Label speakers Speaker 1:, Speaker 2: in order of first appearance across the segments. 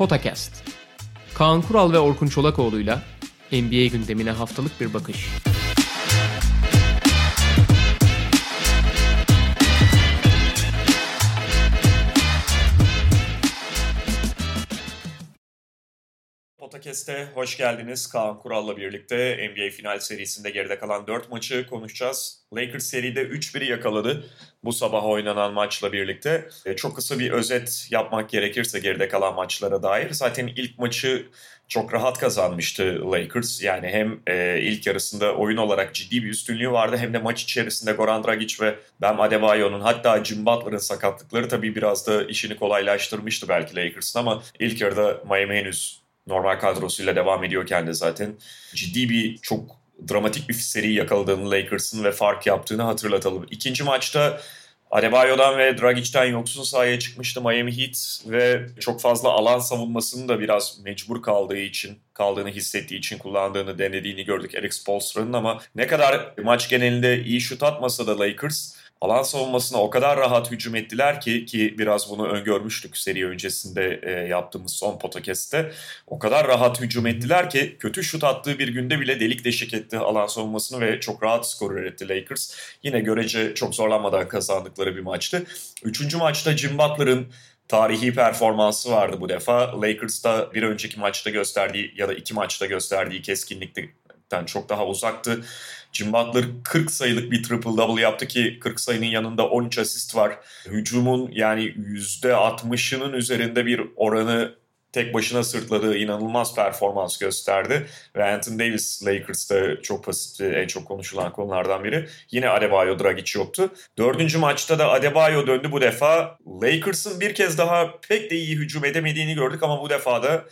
Speaker 1: Potakast. Kaan Kural ve Orkun Çolakoğlu'yla NBA gündemine haftalık bir bakış.
Speaker 2: Podcast'e hoş geldiniz. Kaan Kural'la birlikte NBA final serisinde geride kalan 4 maçı konuşacağız. Lakers seride 3-1'i yakaladı bu sabah oynanan maçla birlikte. E, çok kısa bir özet yapmak gerekirse geride kalan maçlara dair. Zaten ilk maçı çok rahat kazanmıştı Lakers. Yani hem e, ilk yarısında oyun olarak ciddi bir üstünlüğü vardı hem de maç içerisinde Goran Dragic ve Bam Adebayo'nun hatta Jim Butler'ın sakatlıkları tabii biraz da işini kolaylaştırmıştı belki Lakers'ın ama ilk yarıda Miami henüz normal kadrosuyla devam ediyorken de zaten ciddi bir çok dramatik bir seri yakaladığını Lakers'ın ve fark yaptığını hatırlatalım. İkinci maçta Adebayo'dan ve Dragic'ten yoksun sahaya çıkmıştı Miami Heat ve çok fazla alan savunmasını da biraz mecbur kaldığı için, kaldığını hissettiği için kullandığını denediğini gördük Eric Spoelstra'nın ama ne kadar maç genelinde iyi şut atmasa da Lakers alan savunmasına o kadar rahat hücum ettiler ki ki biraz bunu öngörmüştük seri öncesinde e, yaptığımız son podcast'te. O kadar rahat hücum ettiler ki kötü şut attığı bir günde bile delik deşik etti alan savunmasını ve çok rahat skor üretti Lakers. Yine görece çok zorlanmadan kazandıkları bir maçtı. Üçüncü maçta Jim Butler'ın tarihi performansı vardı bu defa. Lakers'ta bir önceki maçta gösterdiği ya da iki maçta gösterdiği keskinlikten çok daha uzaktı. Jim Butler 40 sayılık bir triple double yaptı ki 40 sayının yanında 13 asist var. Hücumun yani %60'ının üzerinde bir oranı tek başına sırtladığı inanılmaz performans gösterdi. Ve Anthony Davis Lakers'ta çok basit en çok konuşulan konulardan biri. Yine Adebayo Dragic yoktu. Dördüncü maçta da Adebayo döndü bu defa. Lakers'ın bir kez daha pek de iyi hücum edemediğini gördük ama bu defa da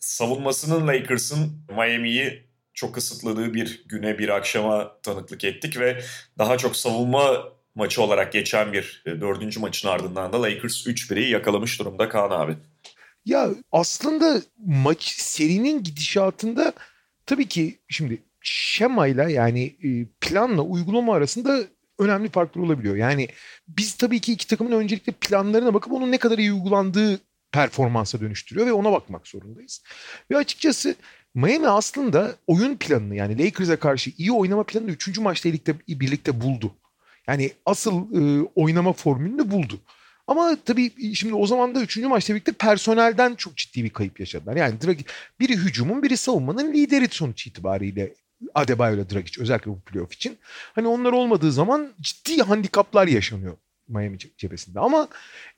Speaker 2: savunmasının Lakers'ın Miami'yi çok kısıtladığı bir güne bir akşama tanıklık ettik ve daha çok savunma maçı olarak geçen bir e, dördüncü maçın ardından da Lakers 3-1'i yakalamış durumda Kaan abi.
Speaker 3: Ya aslında maç serinin gidişatında tabii ki şimdi şemayla yani e, planla uygulama arasında önemli farklar olabiliyor. Yani biz tabii ki iki takımın öncelikle planlarına bakıp onun ne kadar iyi uygulandığı performansa dönüştürüyor ve ona bakmak zorundayız. Ve açıkçası Miami aslında oyun planını yani Lakers'a karşı iyi oynama planını 3. maçta birlikte, birlikte buldu. Yani asıl e, oynama formülünü buldu. Ama tabii şimdi o zaman da 3. maçta birlikte personelden çok ciddi bir kayıp yaşadılar. Yani biri hücumun biri savunmanın lideri sonuç itibariyle Adebayo ile Dragic özellikle bu playoff için. Hani onlar olmadığı zaman ciddi handikaplar yaşanıyor Miami cephesinde. Ama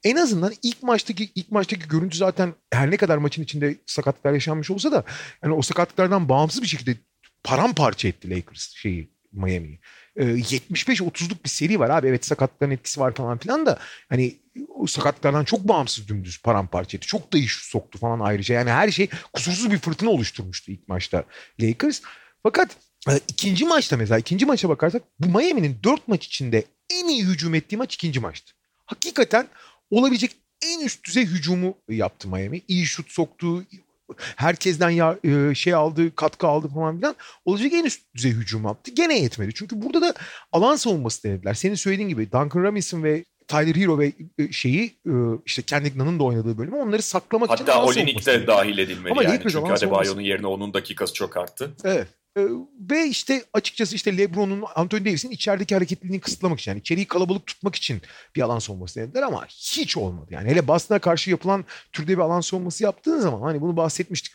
Speaker 3: en azından ilk maçtaki ilk maçtaki görüntü zaten her ne kadar maçın içinde sakatlıklar yaşanmış olsa da yani o sakatlıklardan bağımsız bir şekilde paramparça etti Lakers şeyi Miami'yi. Ee, 75-30'luk bir seri var abi. Evet sakatlıkların etkisi var falan filan da hani o sakatlıklardan çok bağımsız dümdüz paramparça etti. Çok da iş soktu falan ayrıca. Yani her şey kusursuz bir fırtına oluşturmuştu ilk maçta Lakers. Fakat e, ikinci maçta mesela ikinci maça bakarsak bu Miami'nin dört maç içinde en iyi hücum ettiği maç ikinci maçtı. Hakikaten olabilecek en üst düzey hücumu yaptı Miami. İyi şut soktu, herkesten ya, e, şey aldı, katkı aldı falan filan. Olacak en üst düzey hücum yaptı. Gene yetmedi. Çünkü burada da alan savunması denediler. Senin söylediğin gibi Duncan Robinson ve Tyler Hero ve e, şeyi e, işte Kendi Nunn'ın da oynadığı bölümü onları saklamak
Speaker 2: Hatta
Speaker 3: için
Speaker 2: Hatta Olinik de dahil edilmeli
Speaker 3: Ama
Speaker 2: yani. Çünkü Adebayo'nun yerine onun dakikası çok arttı.
Speaker 3: Evet. Ee, ve işte açıkçası işte LeBron'un, Anthony Davis'in içerideki hareketliliğini kısıtlamak için yani içeriği kalabalık tutmak için bir alan savunması denediler ama hiç olmadı. Yani hele Boston'a karşı yapılan türde bir alan savunması yaptığın zaman hani bunu bahsetmiştik.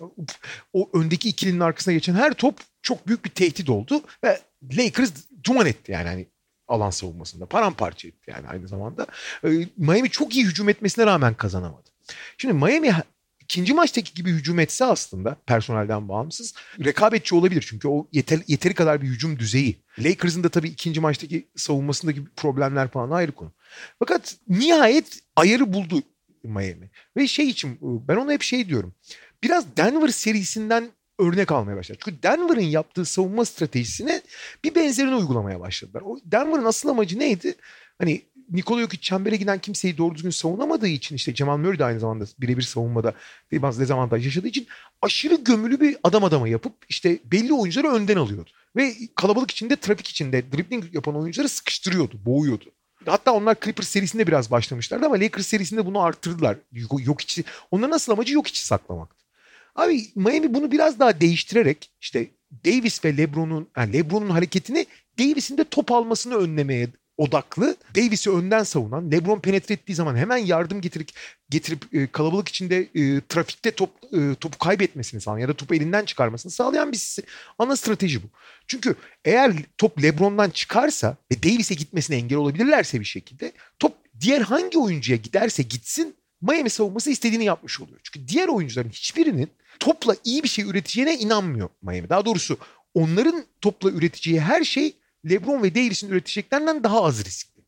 Speaker 3: O öndeki ikilinin arkasına geçen her top çok büyük bir tehdit oldu ve Lakers duman etti yani hani alan savunmasında. Paramparça etti yani aynı zamanda. Ee, Miami çok iyi hücum etmesine rağmen kazanamadı. Şimdi Miami ikinci maçtaki gibi hücum etse aslında personelden bağımsız rekabetçi olabilir. Çünkü o yeter, yeteri kadar bir hücum düzeyi. Lakers'ın da tabii ikinci maçtaki savunmasındaki problemler falan ayrı konu. Fakat nihayet ayarı buldu Miami. Ve şey için ben ona hep şey diyorum. Biraz Denver serisinden örnek almaya başladı. Çünkü Denver'ın yaptığı savunma stratejisine bir benzerini uygulamaya başladılar. O Denver'ın asıl amacı neydi? Hani Nikola Jokic çembere giden kimseyi doğru düzgün savunamadığı için işte Cemal Murray de aynı zamanda birebir savunmada bazı dezavantaj yaşadığı için aşırı gömülü bir adam adama yapıp işte belli oyuncuları önden alıyordu. Ve kalabalık içinde, trafik içinde dribbling yapan oyuncuları sıkıştırıyordu, boğuyordu. Hatta onlar Clippers serisinde biraz başlamışlardı ama Lakers serisinde bunu arttırdılar. Yok, içi. Onların asıl amacı yok içi saklamaktı. Abi Miami bunu biraz daha değiştirerek işte Davis ve LeBron'un yani LeBron'un hareketini Davis'in de top almasını önlemeye odaklı. Davis'i önden savunan, LeBron penetre ettiği zaman hemen yardım getirip getirip e, kalabalık içinde e, trafikte top e, topu kaybetmesini sağlayan ya da topu elinden çıkarmasını sağlayan bir ana strateji bu. Çünkü eğer top LeBron'dan çıkarsa ve Davis'e gitmesine engel olabilirlerse bir şekilde top diğer hangi oyuncuya giderse gitsin Miami savunması istediğini yapmış oluyor. Çünkü diğer oyuncuların hiçbirinin topla iyi bir şey üreteceğine inanmıyor Miami. Daha doğrusu onların topla üreteceği her şey LeBron ve Davis'in üreteceklerinden daha az riskli.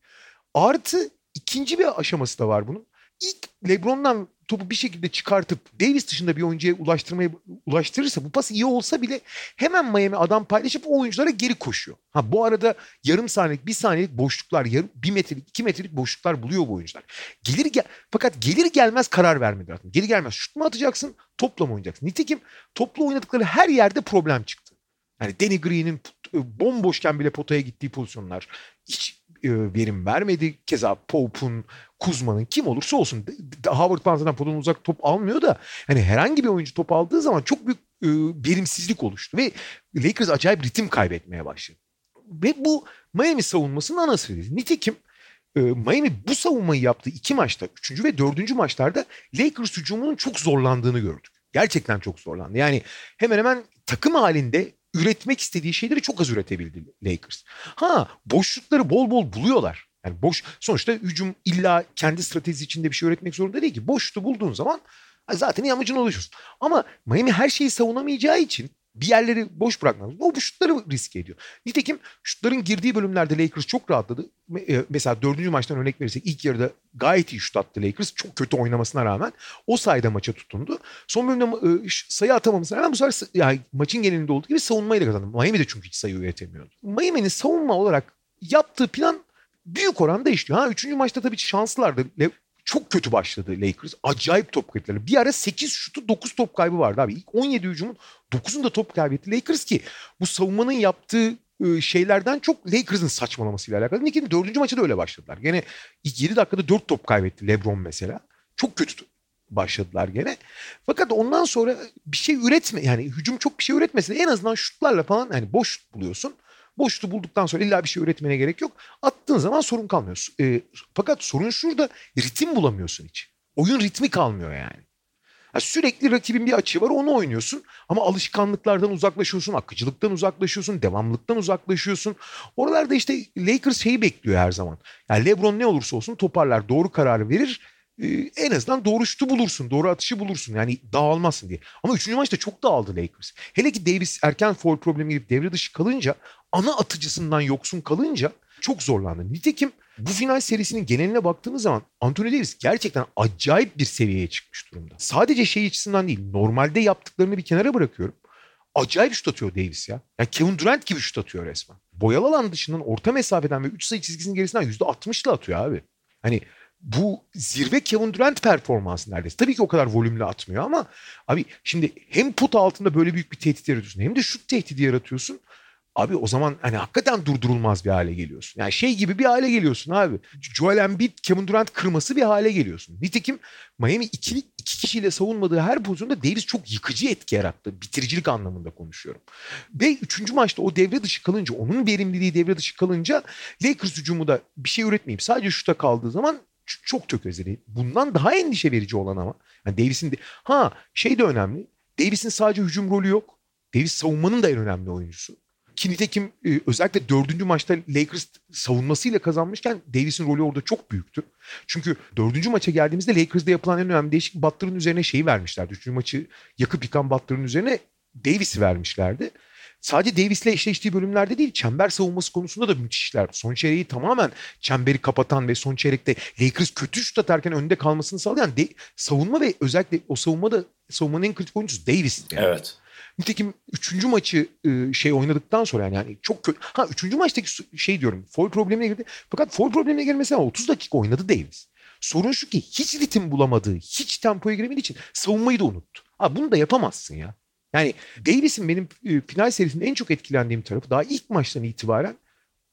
Speaker 3: Artı ikinci bir aşaması da var bunun. İlk LeBron'dan topu bir şekilde çıkartıp Davis dışında bir oyuncuya ulaştırmaya ulaştırırsa bu pas iyi olsa bile hemen Miami adam paylaşıp o oyunculara geri koşuyor. Ha bu arada yarım saniyelik, bir saniyelik boşluklar, yarım, bir metrelik, iki metrelik boşluklar buluyor bu oyuncular. Gelir gel fakat gelir gelmez karar vermedi artık. Gelir gelmez şut mu atacaksın, topla mı oynayacaksın? Nitekim topla oynadıkları her yerde problem çıktı. Yani Danny Green'in bomboşken bile potaya gittiği pozisyonlar hiç e, verim vermedi. Keza Pope'un, Kuzma'nın kim olursa olsun Howard Panzer'dan potadan uzak top almıyor da hani herhangi bir oyuncu top aldığı zaman çok büyük e, verimsizlik oluştu ve Lakers acayip ritim kaybetmeye başladı. Ve bu Miami savunmasının ana sırrıydı. Nitekim Miami bu savunmayı yaptığı iki maçta, üçüncü ve dördüncü maçlarda Lakers hücumunun çok zorlandığını gördük. Gerçekten çok zorlandı. Yani hemen hemen takım halinde üretmek istediği şeyleri çok az üretebildi Lakers. Ha boşlukları bol bol buluyorlar. Yani boş sonuçta hücum illa kendi stratejisi içinde bir şey üretmek zorunda değil ki. Boşluğu bulduğun zaman zaten yamacına ulaşıyorsun. Ama Miami her şeyi savunamayacağı için bir yerleri boş bırakmaz. O bu şutları riske ediyor. Nitekim şutların girdiği bölümlerde Lakers çok rahatladı. E, mesela dördüncü maçtan örnek verirsek ilk yarıda gayet iyi şut attı Lakers. Çok kötü oynamasına rağmen o sayede maça tutundu. Son bölümde e, sayı atamamasına rağmen bu sefer yani maçın genelinde olduğu gibi savunmayı da kazandı. Miami de çünkü hiç sayı üretemiyordu. Miami'nin savunma olarak yaptığı plan büyük oranda işliyor. Ha, üçüncü maçta tabii şanslılardı çok kötü başladı Lakers. Acayip top kayıpları. Bir ara 8 şutu 9 top kaybı vardı abi. İlk 17 hücumun 9'unda top kaybetti Lakers ki bu savunmanın yaptığı şeylerden çok Lakers'ın saçmalamasıyla alakalı. Nick'in dördüncü maçı da öyle başladılar. Gene ilk 7 dakikada 4 top kaybetti LeBron mesela. Çok kötü başladılar gene. Fakat ondan sonra bir şey üretme yani hücum çok bir şey üretmese de en azından şutlarla falan hani boş buluyorsun. Boşluğu bulduktan sonra illa bir şey üretmene gerek yok. Attığın zaman sorun kalmıyor. E, fakat sorun şurada ritim bulamıyorsun hiç. Oyun ritmi kalmıyor yani. yani. Sürekli rakibin bir açığı var onu oynuyorsun. Ama alışkanlıklardan uzaklaşıyorsun, akıcılıktan uzaklaşıyorsun, devamlılıktan uzaklaşıyorsun. Oralarda işte Lakers şeyi bekliyor her zaman. Yani LeBron ne olursa olsun toparlar, doğru kararı verir ee, en azından doğru şutu bulursun. Doğru atışı bulursun. Yani dağılmazsın diye. Ama üçüncü maçta çok dağıldı Lakers. Hele ki Davis erken foul problemi girip devre dışı kalınca ana atıcısından yoksun kalınca çok zorlandı. Nitekim bu final serisinin geneline baktığımız zaman Anthony Davis gerçekten acayip bir seviyeye çıkmış durumda. Sadece şey açısından değil normalde yaptıklarını bir kenara bırakıyorum. Acayip şut atıyor Davis ya. Yani Kevin Durant gibi şut atıyor resmen. Boyalı alan dışından orta mesafeden ve 3 sayı çizgisinin gerisinden %60'la atıyor abi. Hani bu zirve Kevin Durant performansı neredeyse. Tabii ki o kadar volümlü atmıyor ama abi şimdi hem put altında böyle büyük bir tehdit yaratıyorsun hem de şut tehdidi yaratıyorsun. Abi o zaman hani hakikaten durdurulmaz bir hale geliyorsun. Yani şey gibi bir hale geliyorsun abi. Joel Embiid, Kevin Durant kırması bir hale geliyorsun. Nitekim Miami ikili, iki kişiyle savunmadığı her pozisyonda Davis çok yıkıcı etki yarattı. Bitiricilik anlamında konuşuyorum. Ve üçüncü maçta o devre dışı kalınca, onun verimliliği devre dışı kalınca Lakers hücumu da bir şey üretmeyip sadece şuta kaldığı zaman çok tökezledi. Bundan daha endişe verici olan ama yani Davis'in de ha şey de önemli. Davis'in sadece hücum rolü yok. Davis savunmanın da en önemli oyuncusu. Ki nitekim e, özellikle dördüncü maçta Lakers savunmasıyla kazanmışken Davis'in rolü orada çok büyüktü. Çünkü dördüncü maça geldiğimizde Lakers'da yapılan en önemli değişiklik Butler'ın üzerine şeyi vermişlerdi. Üçüncü maçı yakıp yıkan Butler'ın üzerine Davis'i vermişlerdi sadece Davis'le eşleştiği bölümlerde değil çember savunması konusunda da müthiş işler. Son çeyreği tamamen çemberi kapatan ve son çeyrekte Lakers kötü şut atarken önde kalmasını sağlayan de, savunma ve özellikle o savunmada savunmanın en kritik oyuncusu Davis.
Speaker 2: Yani. Evet.
Speaker 3: Nitekim üçüncü maçı ıı, şey oynadıktan sonra yani, yani çok kötü. Ha üçüncü maçtaki şey diyorum foul problemine girdi. Fakat foul problemine girmesine 30 dakika oynadı Davis. Sorun şu ki hiç ritim bulamadığı, hiç tempoya giremediği için savunmayı da unuttu. Ha bunu da yapamazsın ya. Yani Davis'in benim e, final serisinde en çok etkilendiğim tarafı daha ilk maçtan itibaren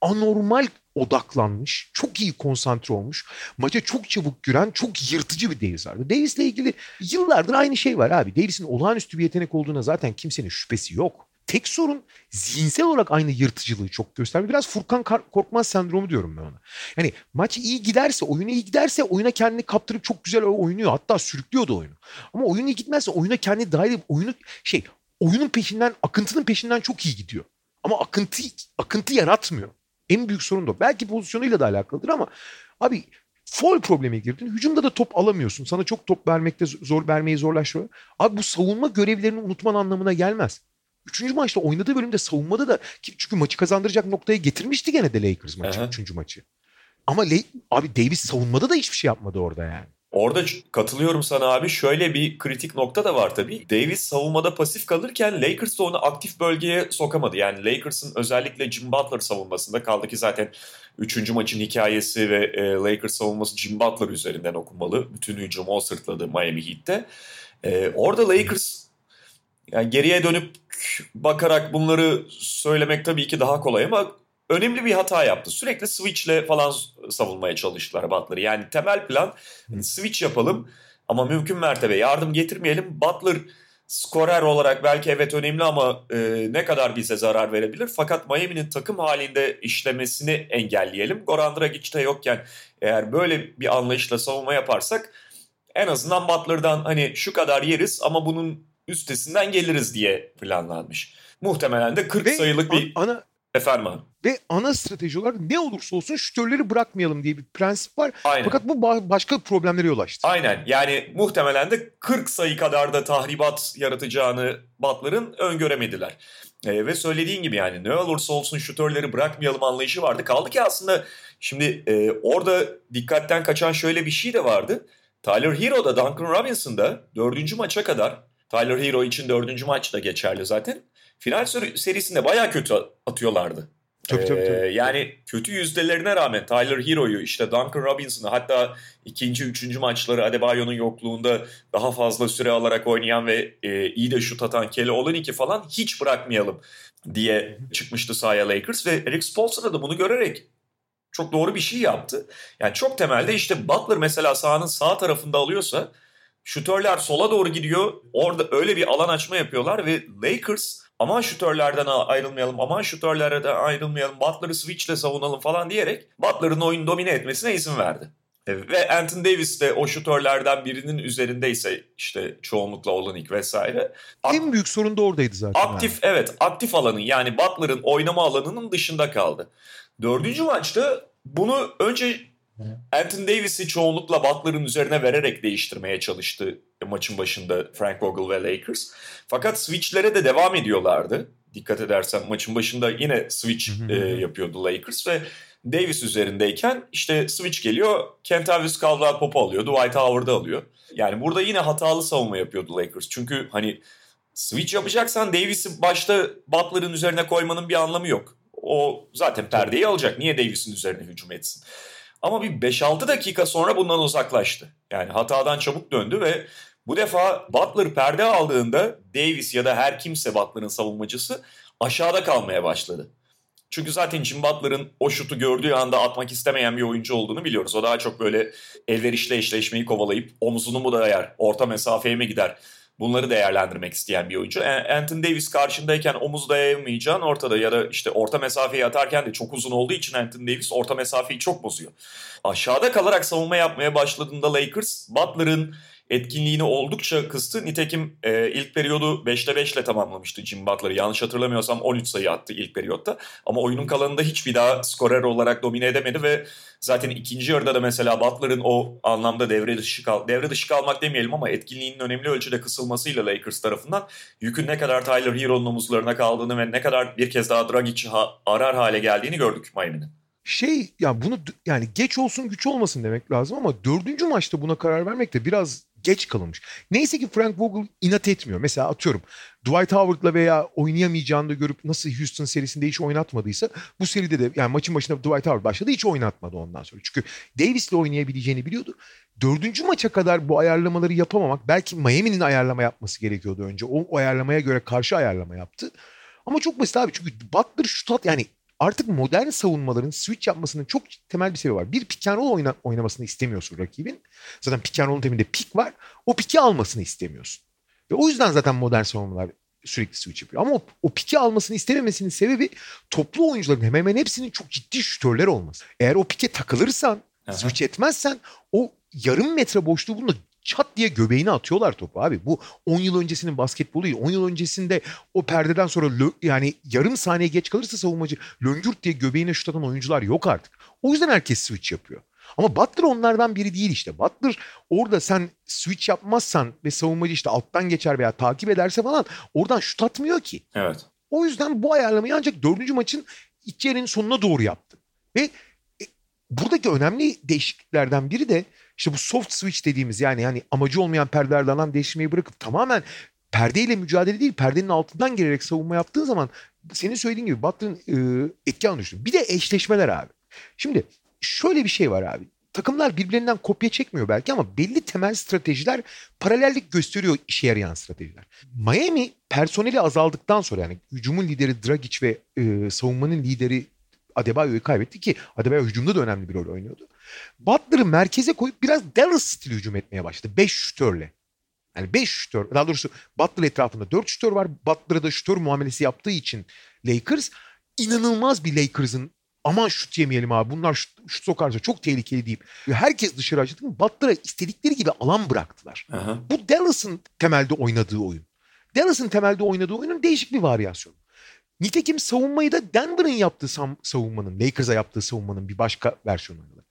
Speaker 3: anormal odaklanmış, çok iyi konsantre olmuş, maça çok çabuk giren, çok yırtıcı bir Davis vardı. Davis'le ilgili yıllardır aynı şey var abi. Davis'in olağanüstü bir yetenek olduğuna zaten kimsenin şüphesi yok. Tek sorun zihinsel olarak aynı yırtıcılığı çok göstermiyor. Biraz Furkan Korkmaz sendromu diyorum ben ona. Yani maç iyi giderse, oyuna iyi giderse oyuna kendini kaptırıp çok güzel oynuyor. Hatta sürüklüyordu oyunu. Ama oyun iyi gitmezse oyuna kendini dahil edip oyunu şey oyunun peşinden, akıntının peşinden çok iyi gidiyor. Ama akıntı akıntı yaratmıyor. En büyük sorun da. Belki pozisyonuyla da alakalıdır ama abi foul problemi girdin. Hücumda da top alamıyorsun. Sana çok top vermekte zor vermeyi zorlaştırıyor. Abi bu savunma görevlerini unutman anlamına gelmez. Üçüncü maçta oynadığı bölümde savunmada da çünkü maçı kazandıracak noktaya getirmişti gene de Lakers maçı. Aha. Üçüncü maçı. Ama abi Davis savunmada da hiçbir şey yapmadı orada yani.
Speaker 2: Orada katılıyorum sana abi. Şöyle bir kritik nokta da var tabii. Davis savunmada pasif kalırken Lakers da onu aktif bölgeye sokamadı. Yani Lakers'ın özellikle Jim Butler savunmasında kaldı ki zaten 3. maçın hikayesi ve e, Lakers savunması Jim Butler üzerinden okunmalı. Bütün hücumu o sırtladı Miami Heat'te. E, orada Lakers yani geriye dönüp bakarak bunları söylemek tabii ki daha kolay ama önemli bir hata yaptı. Sürekli switchle falan savunmaya çalıştılar Butler'ı. Yani temel plan hani switch yapalım ama mümkün mertebe yardım getirmeyelim. Butler skorer olarak belki evet önemli ama e, ne kadar bize zarar verebilir. Fakat Miami'nin takım halinde işlemesini engelleyelim. Goran Dragic de yokken eğer böyle bir anlayışla savunma yaparsak en azından Butler'dan hani şu kadar yeriz ama bunun üstesinden geliriz diye planlanmış. Muhtemelen de 40 Ve sayılık bir ana Efendim abi.
Speaker 3: Ve ana strateji olarak ne olursa olsun şütörleri bırakmayalım diye bir prensip var. Aynen. Fakat bu başka problemlere yol açtı.
Speaker 2: Aynen. Yani muhtemelen de 40 sayı kadar da tahribat yaratacağını Butler'ın öngöremediler. Ee, ve söylediğin gibi yani ne olursa olsun şütörleri bırakmayalım anlayışı vardı. Kaldı ki aslında şimdi e, orada dikkatten kaçan şöyle bir şey de vardı. Tyler Hero da Duncan Robinson da dördüncü maça kadar Tyler Hero için dördüncü maç da geçerli zaten final serisinde baya kötü atıyorlardı.
Speaker 3: Tabii, tabii, tabii.
Speaker 2: Ee, yani kötü yüzdelerine rağmen Tyler Hero'yu işte Duncan Robinson'ı hatta ikinci, üçüncü maçları Adebayo'nun yokluğunda daha fazla süre alarak oynayan ve e, iyi de şut atan Kelly Olynyk'i falan hiç bırakmayalım diye çıkmıştı sahaya Lakers ve Eric Spoelstra da bunu görerek çok doğru bir şey yaptı. Yani çok temelde işte Butler mesela sahanın sağ tarafında alıyorsa şutörler sola doğru gidiyor. Orada öyle bir alan açma yapıyorlar ve Lakers aman şutörlerden ayrılmayalım, aman şutörlerden ayrılmayalım, Butler'ı switchle savunalım falan diyerek Butler'ın oyunu domine etmesine izin verdi. Ve Anthony Davis de o şutörlerden birinin üzerindeyse işte çoğunlukla Olenek vesaire.
Speaker 3: En büyük sorun da oradaydı zaten.
Speaker 2: Aktif yani. evet aktif alanın yani Butler'ın oynama alanının dışında kaldı. Dördüncü maçta bunu önce Anthony Davis'i çoğunlukla Butler'ın üzerine vererek değiştirmeye çalıştı maçın başında Frank Vogel ve Lakers. Fakat switchlere de devam ediyorlardı. Dikkat edersen maçın başında yine switch e, yapıyordu Lakers ve Davis üzerindeyken işte switch geliyor. Kentavius Caldwell Pop'u alıyor. Dwight Howard'ı alıyor. Yani burada yine hatalı savunma yapıyordu Lakers. Çünkü hani switch yapacaksan Davis'i başta Butler'ın üzerine koymanın bir anlamı yok. O zaten perdeyi alacak. Niye Davis'in üzerine hücum etsin? Ama bir 5-6 dakika sonra bundan uzaklaştı. Yani hatadan çabuk döndü ve bu defa Butler perde aldığında Davis ya da her kimse Butler'ın savunmacısı aşağıda kalmaya başladı. Çünkü zaten Jim Butler'ın o şutu gördüğü anda atmak istemeyen bir oyuncu olduğunu biliyoruz. O daha çok böyle elverişle eşleşmeyi kovalayıp omzunu mu dayar, orta mesafeye mi gider bunları değerlendirmek isteyen bir oyuncu. Anthony Davis karşındayken omuz dayayamayacağın ortada ya da işte orta mesafeyi atarken de çok uzun olduğu için Anthony Davis orta mesafeyi çok bozuyor. Aşağıda kalarak savunma yapmaya başladığında Lakers Butler'ın etkinliğini oldukça kıstı. Nitekim e, ilk periyodu 5'te 5 ile tamamlamıştı Jim Butler. Yanlış hatırlamıyorsam 13 sayı attı ilk periyotta. Ama oyunun kalanında hiçbir daha skorer olarak domine edemedi ve zaten ikinci yarıda da mesela Butler'ın o anlamda devre dışı kal devre dışı kalmak demeyelim ama etkinliğinin önemli ölçüde kısılmasıyla Lakers tarafından yükün ne kadar Tyler Hero'nun omuzlarına kaldığını ve ne kadar bir kez daha Dragic'i ha- arar hale geldiğini gördük Miami'nin.
Speaker 3: Şey ya bunu yani geç olsun güç olmasın demek lazım ama dördüncü maçta buna karar vermek de biraz geç kalınmış. Neyse ki Frank Vogel inat etmiyor. Mesela atıyorum Dwight Howard'la veya oynayamayacağını da görüp nasıl Houston serisinde hiç oynatmadıysa bu seride de yani maçın başında Dwight Howard başladı hiç oynatmadı ondan sonra. Çünkü Davis'le oynayabileceğini biliyordu. Dördüncü maça kadar bu ayarlamaları yapamamak belki Miami'nin ayarlama yapması gerekiyordu önce. O ayarlamaya göre karşı ayarlama yaptı. Ama çok basit abi çünkü Butler şut at yani artık modern savunmaların switch yapmasının çok temel bir sebebi var. Bir pick and roll oyna, oynamasını istemiyorsun rakibin. Zaten pick and roll'un temelinde pick var. O pick'i almasını istemiyorsun. Ve o yüzden zaten modern savunmalar sürekli switch yapıyor. Ama o, o piki almasını istememesinin sebebi toplu oyuncuların hemen hemen hepsinin çok ciddi şütörler olması. Eğer o pike takılırsan,
Speaker 2: Aha.
Speaker 3: switch etmezsen o yarım metre boşluğu bunda çat diye göbeğine atıyorlar topu abi. Bu 10 yıl öncesinin basketbolu değil. 10 yıl öncesinde o perdeden sonra lö- yani yarım saniye geç kalırsa savunmacı löngürt diye göbeğine şut atan oyuncular yok artık. O yüzden herkes switch yapıyor. Ama Butler onlardan biri değil işte. Butler orada sen switch yapmazsan ve savunmacı işte alttan geçer veya takip ederse falan oradan şut atmıyor ki.
Speaker 2: Evet.
Speaker 3: O yüzden bu ayarlamayı ancak dördüncü maçın ikinci yarının sonuna doğru yaptı. Ve e, buradaki önemli değişikliklerden biri de işte bu soft switch dediğimiz yani yani amacı olmayan perdelerden değiştirmeyi bırakıp tamamen perdeyle mücadele değil perdenin altından gelerek savunma yaptığın zaman senin söylediğin gibi Butler'ın e, etki alanı düştü. Bir de eşleşmeler abi. Şimdi şöyle bir şey var abi. Takımlar birbirlerinden kopya çekmiyor belki ama belli temel stratejiler paralellik gösteriyor işe yarayan stratejiler. Miami personeli azaldıktan sonra yani hücumun lideri Dragic ve e, savunmanın lideri Adebayo'yu kaybetti ki Adebayo hücumda da önemli bir rol oynuyordu. Butler'ı merkeze koyup biraz Dallas stili hücum etmeye başladı. 5 şütörle. Yani 5 şütör. Daha doğrusu Butler etrafında 4 şütör var. Butler'a da şütör muamelesi yaptığı için Lakers inanılmaz bir Lakers'ın aman şut yemeyelim abi bunlar şut, şut sokarsa çok tehlikeli deyip herkes dışarı açtı. Butler'a istedikleri gibi alan bıraktılar.
Speaker 2: Aha.
Speaker 3: Bu Dallas'ın temelde oynadığı oyun. Dallas'ın temelde oynadığı oyunun değişik bir varyasyonu. Nitekim savunmayı da Denver'ın yaptığı savunmanın, Lakers'a yaptığı savunmanın bir başka versiyonu oynadı.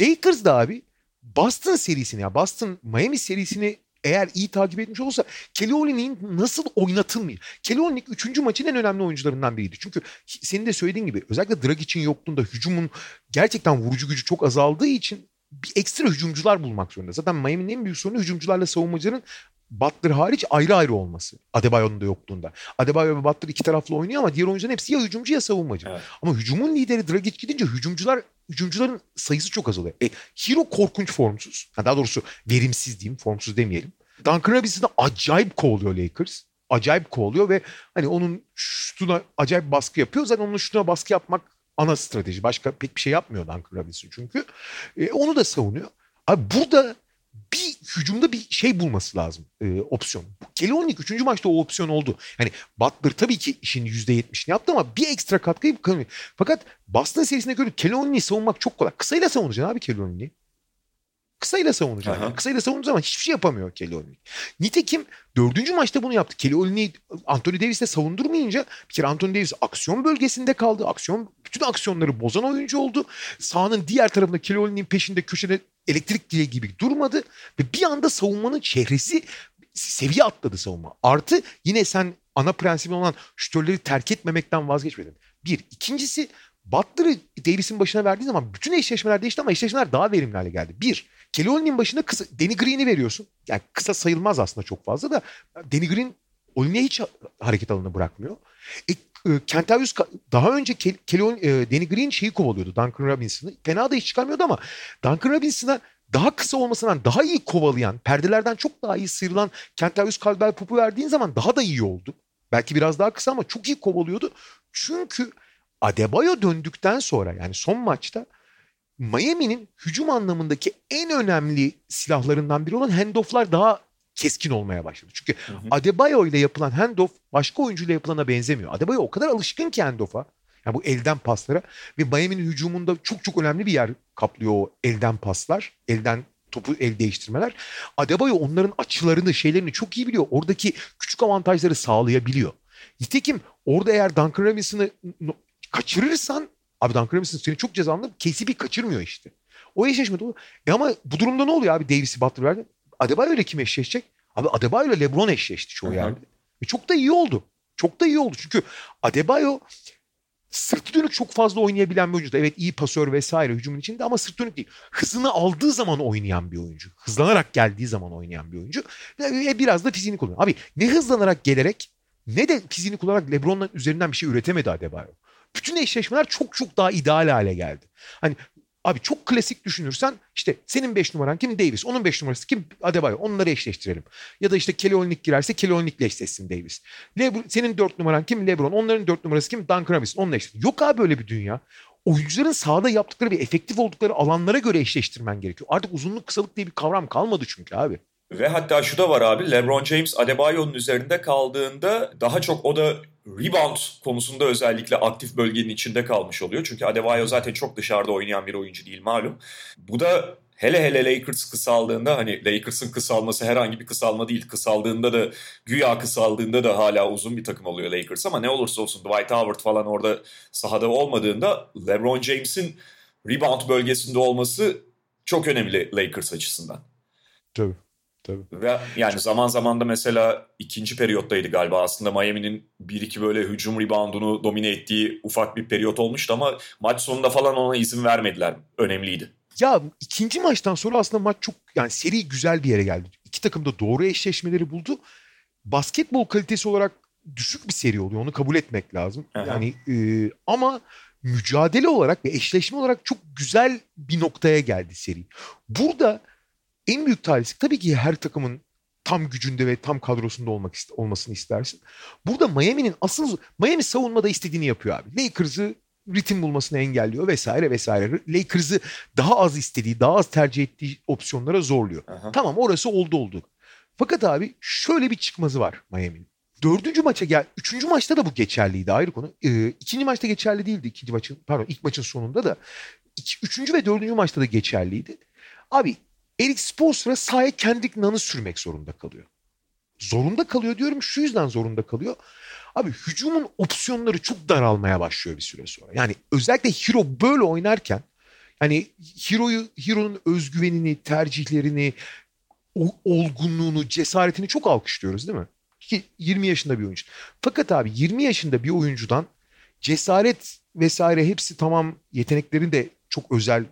Speaker 3: Lakers da abi Boston serisini ya Boston Miami serisini eğer iyi takip etmiş olsa Kelly Olynyk'in nasıl oynatılmıyor? Kelly Olynyk 3. maçın en önemli oyuncularından biriydi. Çünkü senin de söylediğin gibi özellikle Dragic'in yokluğunda hücumun gerçekten vurucu gücü çok azaldığı için bir ekstra hücumcular bulmak zorunda. Zaten Miami'nin en büyük sorunu hücumcularla savunmacıların Butler hariç ayrı ayrı olması. Adebayo'nun da yokluğunda. Adebayo ve Butler iki taraflı oynuyor ama diğer oyuncuların hepsi ya hücumcu ya savunmacı.
Speaker 2: Evet.
Speaker 3: Ama hücumun lideri Dragic gidince hücumcular hücumcuların sayısı çok azalıyor. E, Hero korkunç formsuz. Ha, daha doğrusu verimsiz diyeyim, formsuz demeyelim. Duncan Robinson'ı acayip kovalıyor Lakers. Acayip kovalıyor ve hani onun şutuna acayip baskı yapıyor. Zaten onun şutuna baskı yapmak ana strateji. Başka pek bir şey yapmıyor Duncan Robinson çünkü. E, onu da savunuyor. Abi burada bir hücumda bir şey bulması lazım e, opsiyon. Kelly Olynyk 3. maçta o opsiyon oldu. Yani Butler tabii ki işin %70'ini yaptı ama bir ekstra katkıyı. Fakat Boston serisine göre Kelly Olynyk'i savunmak çok kolay. Kısayla savunacaksın abi Kelly Olynyk'i. Kısayla savunacaksın.
Speaker 2: Aha.
Speaker 3: Yani. Kısayla savunduğu zaman hiçbir şey yapamıyor Kelly Olynyk. Nitekim dördüncü maçta bunu yaptı. Kelly Olynyk'i Anthony Davis'le savundurmayınca bir kere Anthony Davis aksiyon bölgesinde kaldı. Aksiyon bütün aksiyonları bozan oyuncu oldu. Sahanın diğer tarafında Kelly Olynyk'in peşinde köşede elektrik direği gibi durmadı ve bir anda savunmanın çehresi seviye atladı savunma. Artı yine sen ana prensibin olan şütörleri terk etmemekten vazgeçmedin. Bir. ikincisi Butler'ı Davis'in başına verdiği zaman bütün eşleşmeler değişti ama eşleşmeler daha verimli hale geldi. Bir. Kelly başına kısa, Danny Green'i veriyorsun. Yani kısa sayılmaz aslında çok fazla da Danny Green Olynyk'e hiç hareket alanı bırakmıyor. E, e, Kentavius ka- daha önce Kel- Kelly Olyn- e, Danny Green şeyi kovalıyordu Duncan Robinson'ı. Fena da hiç çıkarmıyordu ama Duncan Robinson'a daha kısa olmasından daha iyi kovalayan, perdelerden çok daha iyi sıyrılan Kentavius Caldwell Pop'u verdiğin zaman daha da iyi oldu. Belki biraz daha kısa ama çok iyi kovalıyordu. Çünkü Adebayo döndükten sonra yani son maçta Miami'nin hücum anlamındaki en önemli silahlarından biri olan handoff'lar daha keskin olmaya başladı. Çünkü
Speaker 2: Hı hı.
Speaker 3: Adebayo ile yapılan handoff başka oyuncuyla yapılana benzemiyor. Adebayo o kadar alışkın ki handoff'a. Yani bu elden paslara ve Miami'nin hücumunda çok çok önemli bir yer kaplıyor o elden paslar. Elden topu el değiştirmeler. Adebayo onların açılarını, şeylerini çok iyi biliyor. Oradaki küçük avantajları sağlayabiliyor. Nitekim orada eğer Duncan Robinson'ı kaçırırsan abi Duncan Robinson seni çok cezalandırır. KCP kaçırmıyor işte. O eşleşmede olur. E ama bu durumda ne oluyor abi Davis'i Butler verdi. Adebayo ile kim eşleşecek? Abi Adebayo ile LeBron eşleşti çoğu yerde. Ve çok da iyi oldu. Çok da iyi oldu. Çünkü Adebayo sırtı dönük çok fazla oynayabilen bir oyuncu. Evet iyi pasör vesaire hücumun içinde ama sırt dönük değil. Hızını aldığı zaman oynayan bir oyuncu. Hızlanarak geldiği zaman oynayan bir oyuncu. Ve biraz da fiziğini kullanıyor. Abi ne hızlanarak gelerek ne de fiziğini kullanarak LeBron'un üzerinden bir şey üretemedi Adebayo. Bütün eşleşmeler çok çok daha ideal hale geldi. Hani Abi çok klasik düşünürsen işte senin 5 numaran kim? Davis. Onun 5 numarası kim? Adebayo. Onları eşleştirelim. Ya da işte Kelly Olynyk girerse Kelly Olynyk'le eşleşsin Davis. Lebron, senin 4 numaran kim? LeBron. Onların 4 numarası kim? Duncan Robinson. Onunla eşleşsin. Yok abi böyle bir dünya. Oyuncuların sahada yaptıkları ve efektif oldukları alanlara göre eşleştirmen gerekiyor. Artık uzunluk kısalık diye bir kavram kalmadı çünkü abi.
Speaker 2: Ve hatta şu da var abi LeBron James Adebayo'nun üzerinde kaldığında daha çok o da rebound konusunda özellikle aktif bölgenin içinde kalmış oluyor. Çünkü Adebayo zaten çok dışarıda oynayan bir oyuncu değil malum. Bu da hele hele Lakers kısaldığında hani Lakers'ın kısalması herhangi bir kısalma değil. Kısaldığında da güya kısaldığında da hala uzun bir takım oluyor Lakers ama ne olursa olsun Dwight Howard falan orada sahada olmadığında LeBron James'in rebound bölgesinde olması çok önemli Lakers açısından.
Speaker 3: Tabii. Tabii.
Speaker 2: Ve yani zaman zaman da mesela ikinci periyottaydı galiba aslında Miami'nin bir iki böyle hücum reboundunu domine ettiği ufak bir periyot olmuştu ama maç sonunda falan ona izin vermediler. Önemliydi.
Speaker 3: Ya ikinci maçtan sonra aslında maç çok yani seri güzel bir yere geldi. İki takım da doğru eşleşmeleri buldu. Basketbol kalitesi olarak düşük bir seri oluyor. Onu kabul etmek lazım.
Speaker 2: Aha.
Speaker 3: Yani e, ama mücadele olarak ve eşleşme olarak çok güzel bir noktaya geldi seri. Burada en büyük talihsizlik tabii ki her takımın tam gücünde ve tam kadrosunda olmak olmasını istersin. Burada Miami'nin asıl Miami savunmada istediğini yapıyor abi. Lakers'ı ritim bulmasını engelliyor vesaire vesaire. Lakers'ı daha az istediği, daha az tercih ettiği opsiyonlara zorluyor.
Speaker 2: Aha.
Speaker 3: Tamam orası oldu oldu. Fakat abi şöyle bir çıkmazı var Miami'nin. Dördüncü maça gel, üçüncü maçta da bu geçerliydi ayrı konu. Ee, ikinci maçta geçerli değildi ikinci maçın, pardon ilk maçın sonunda da. İki, üçüncü ve dördüncü maçta da geçerliydi. Abi Eric Spoelstra sahaya kendi nanı sürmek zorunda kalıyor. Zorunda kalıyor diyorum şu yüzden zorunda kalıyor. Abi hücumun opsiyonları çok daralmaya başlıyor bir süre sonra. Yani özellikle Hero böyle oynarken hani Hero'yu Hero'nun özgüvenini, tercihlerini, olgunluğunu, cesaretini çok alkışlıyoruz değil mi? Ki 20 yaşında bir oyuncu. Fakat abi 20 yaşında bir oyuncudan cesaret vesaire hepsi tamam yeteneklerin de çok özel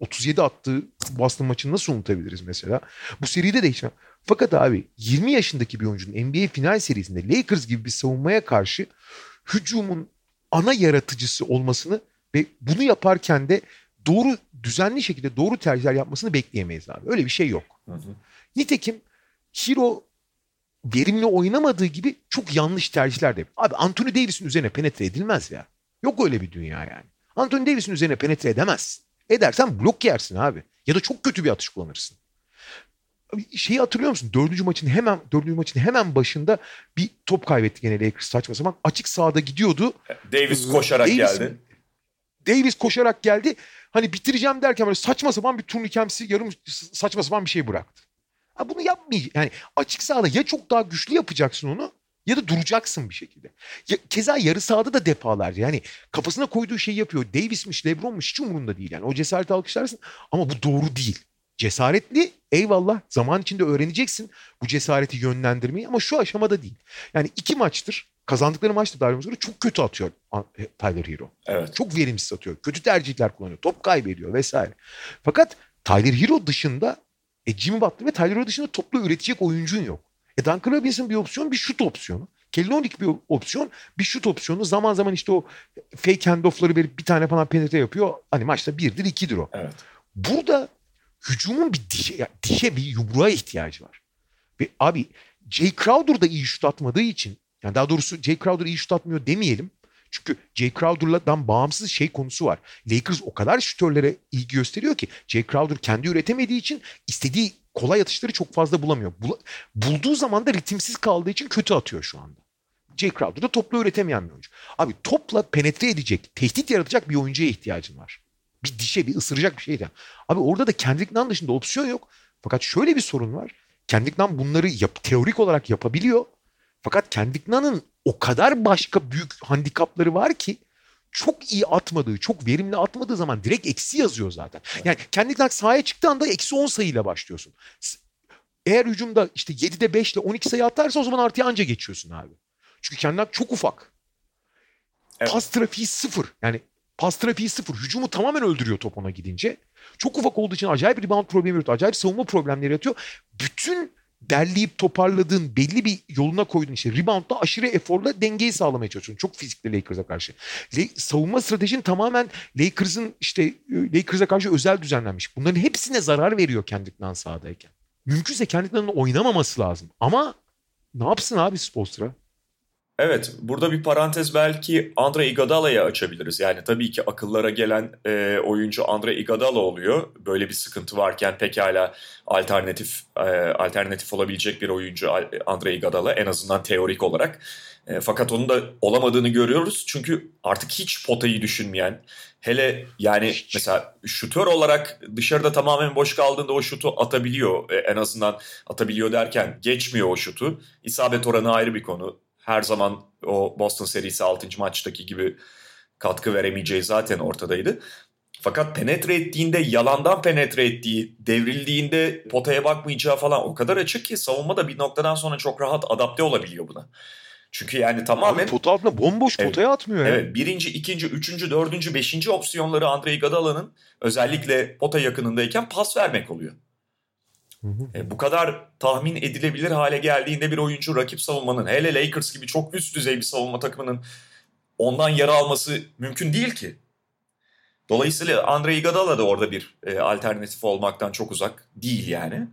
Speaker 3: 37 attığı Boston maçını nasıl unutabiliriz mesela? Bu seride de hiç. Fakat abi 20 yaşındaki bir oyuncunun NBA final serisinde Lakers gibi bir savunmaya karşı hücumun ana yaratıcısı olmasını ve bunu yaparken de doğru düzenli şekilde doğru tercihler yapmasını bekleyemeyiz abi. Öyle bir şey yok.
Speaker 2: Hı hı.
Speaker 3: Nitekim Hero verimli oynamadığı gibi çok yanlış tercihler de. Abi Anthony Davis'in üzerine penetre edilmez ya. Yok öyle bir dünya yani. Anthony Davis'in üzerine penetre edemezsin. Edersen blok yersin abi. Ya da çok kötü bir atış kullanırsın. Şeyi hatırlıyor musun? Dördüncü maçın hemen dördüncü maçın hemen başında bir top kaybetti gene Lakers saçma sapan. Açık sahada gidiyordu.
Speaker 2: Davis koşarak
Speaker 3: Davis-
Speaker 2: geldi.
Speaker 3: Davis koşarak geldi. Hani bitireceğim derken böyle saçma sapan bir turnikemsi yarım saçma sapan bir şey bıraktı. Ha bunu yapmayacak. Yani açık sahada ya çok daha güçlü yapacaksın onu ya da duracaksın bir şekilde. Ya, keza yarı sahada da defalarca yani kafasına koyduğu şeyi yapıyor. Davis'miş, Lebron'muş hiç umurunda değil yani. O cesareti alkışlarsın ama bu doğru değil. Cesaretli eyvallah zaman içinde öğreneceksin bu cesareti yönlendirmeyi ama şu aşamada değil. Yani iki maçtır kazandıkları maçta daha sonra çok kötü atıyor Tyler Hero.
Speaker 2: Evet.
Speaker 3: Çok verimsiz atıyor. Kötü tercihler kullanıyor. Top kaybediyor vesaire. Fakat Tyler Hero dışında e, Jimmy Butler ve Tyler Hero dışında toplu üretecek oyuncun yok. E Duncan Robinson bir opsiyon, bir şut opsiyonu. Kelly Olynyk bir opsiyon, bir şut opsiyonu. Zaman zaman işte o fake handoff'ları verip bir tane falan penetre yapıyor. Hani maçta birdir, ikidir o.
Speaker 2: Evet.
Speaker 3: Burada hücumun bir dişe, dişe bir yumruğa ihtiyacı var. Ve abi Jay Crowder da iyi şut atmadığı için yani daha doğrusu Jay Crowder iyi şut atmıyor demeyelim. Çünkü Jay Crowder'dan bağımsız şey konusu var. Lakers o kadar şütörlere ilgi gösteriyor ki Jay Crowder kendi üretemediği için istediği kolay atışları çok fazla bulamıyor. Bul- bulduğu zaman da ritimsiz kaldığı için kötü atıyor şu anda. Jay Crowder da topla üretemeyen bir oyuncu. Abi topla penetre edecek, tehdit yaratacak bir oyuncuya ihtiyacın var. Bir dişe, bir ısıracak bir şeyden. Abi orada da Kendrick dışında opsiyon yok. Fakat şöyle bir sorun var. Kendrick bunları yap, teorik olarak yapabiliyor. Fakat Kendrick o kadar başka büyük handikapları var ki çok iyi atmadığı, çok verimli atmadığı zaman direkt eksi yazıyor zaten. Yani Kendrick Nunn sahaya çıktığı anda eksi 10 sayıyla başlıyorsun. Eğer hücumda işte 7'de 5 ile 12 sayı atarsa o zaman artıya anca geçiyorsun abi. Çünkü Kendrick Nunn çok ufak.
Speaker 2: Evet.
Speaker 3: Pas trafiği sıfır. Yani pas trafiği sıfır. Hücumu tamamen öldürüyor top ona gidince. Çok ufak olduğu için acayip rebound problemi yaratıyor. Acayip savunma problemleri yaratıyor. Bütün derleyip toparladığın belli bir yoluna koyduğun işte reboundda aşırı eforla dengeyi sağlamaya çalışıyorsun. Çok fizikli Lakers'a karşı. Le- savunma stratejin tamamen Lakers'ın işte e, Lakers'a karşı özel düzenlenmiş. Bunların hepsine zarar veriyor kendinden sahadayken. Mümkünse kendinden oynamaması lazım. Ama ne yapsın abi Spolstra?
Speaker 2: Evet, burada bir parantez belki Andre Iguodala'ya açabiliriz. Yani tabii ki akıllara gelen e, oyuncu Andre Iguodala oluyor. Böyle bir sıkıntı varken pekala alternatif e, alternatif olabilecek bir oyuncu Andre Iguodala en azından teorik olarak. E, fakat onun da olamadığını görüyoruz. Çünkü artık hiç potayı düşünmeyen, hele yani hiç. mesela şutör olarak dışarıda tamamen boş kaldığında o şutu atabiliyor. E, en azından atabiliyor derken geçmiyor o şutu. İsabet oranı ayrı bir konu her zaman o Boston serisi 6. maçtaki gibi katkı veremeyeceği zaten ortadaydı. Fakat penetre ettiğinde yalandan penetre ettiği, devrildiğinde potaya bakmayacağı falan o kadar açık ki savunma da bir noktadan sonra çok rahat adapte olabiliyor buna. Çünkü yani tamamen... Abi
Speaker 3: pota altına bomboş evet, potaya atmıyor.
Speaker 2: Evet birinci, ikinci, üçüncü, dördüncü, beşinci opsiyonları Andrei Gadala'nın özellikle pota yakınındayken pas vermek oluyor. E, bu kadar tahmin edilebilir hale geldiğinde bir oyuncu rakip savunmanın hele Lakers gibi çok üst düzey bir savunma takımının ondan yara alması mümkün değil ki. Dolayısıyla Andre Iguodala da orada bir e, alternatif olmaktan çok uzak değil yani.